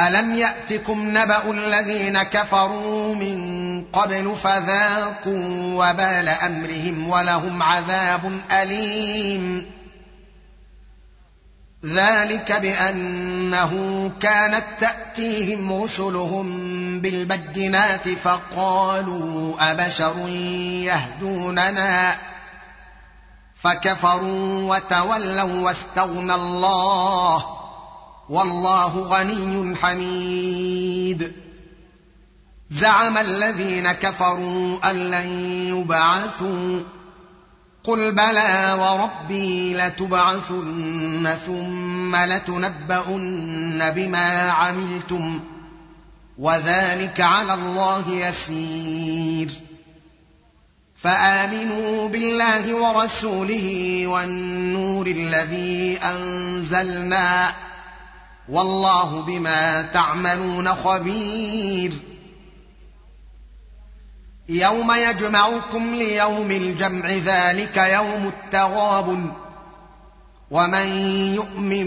الم ياتكم نبا الذين كفروا من قبل فذاقوا وبال امرهم ولهم عذاب اليم ذلك بانه كانت تاتيهم رسلهم بالبينات فقالوا ابشر يهدوننا فكفروا وتولوا واستغنى الله والله غني حميد. زعم الذين كفروا أن لن يبعثوا. قل بلى وربي لتبعثن ثم لتنبؤن بما عملتم. وذلك على الله يسير. فآمنوا بالله ورسوله والنور الذي أنزلنا. والله بما تعملون خبير. يوم يجمعكم ليوم الجمع ذلك يوم التغاب ومن يؤمن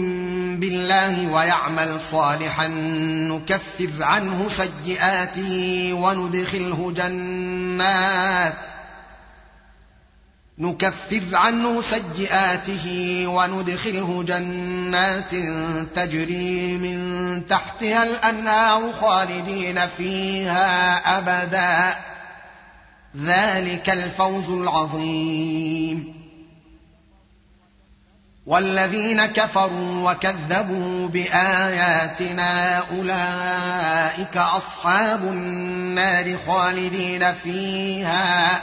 بالله ويعمل صالحا نكفر عنه سيئاته وندخله جنات. نكفر عنه سيئاته وندخله جنات تجري من تحتها الأنهار خالدين فيها أبدا. ذلك الفوز العظيم. والذين كفروا وكذبوا بآياتنا أولئك أصحاب النار خالدين فيها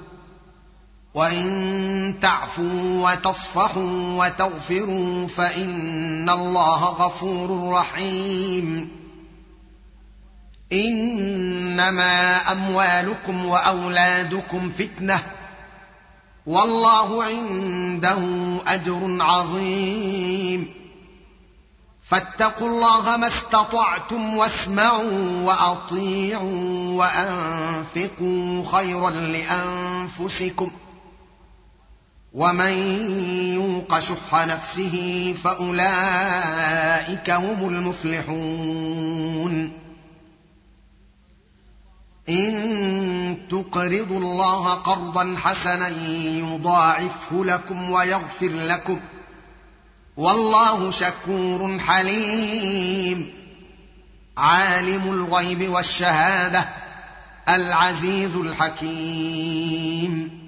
وان تعفوا وتصفحوا وتغفروا فان الله غفور رحيم. انما اموالكم واولادكم فتنه والله عنده اجر عظيم. فاتقوا الله ما استطعتم واسمعوا واطيعوا وانفقوا خيرا لانفسكم ومن يوق شح نفسه فأولئك هم المفلحون. إن تقرضوا الله قرضا حسنا يضاعفه لكم ويغفر لكم. والله شكور حليم. عالم الغيب والشهادة العزيز الحكيم.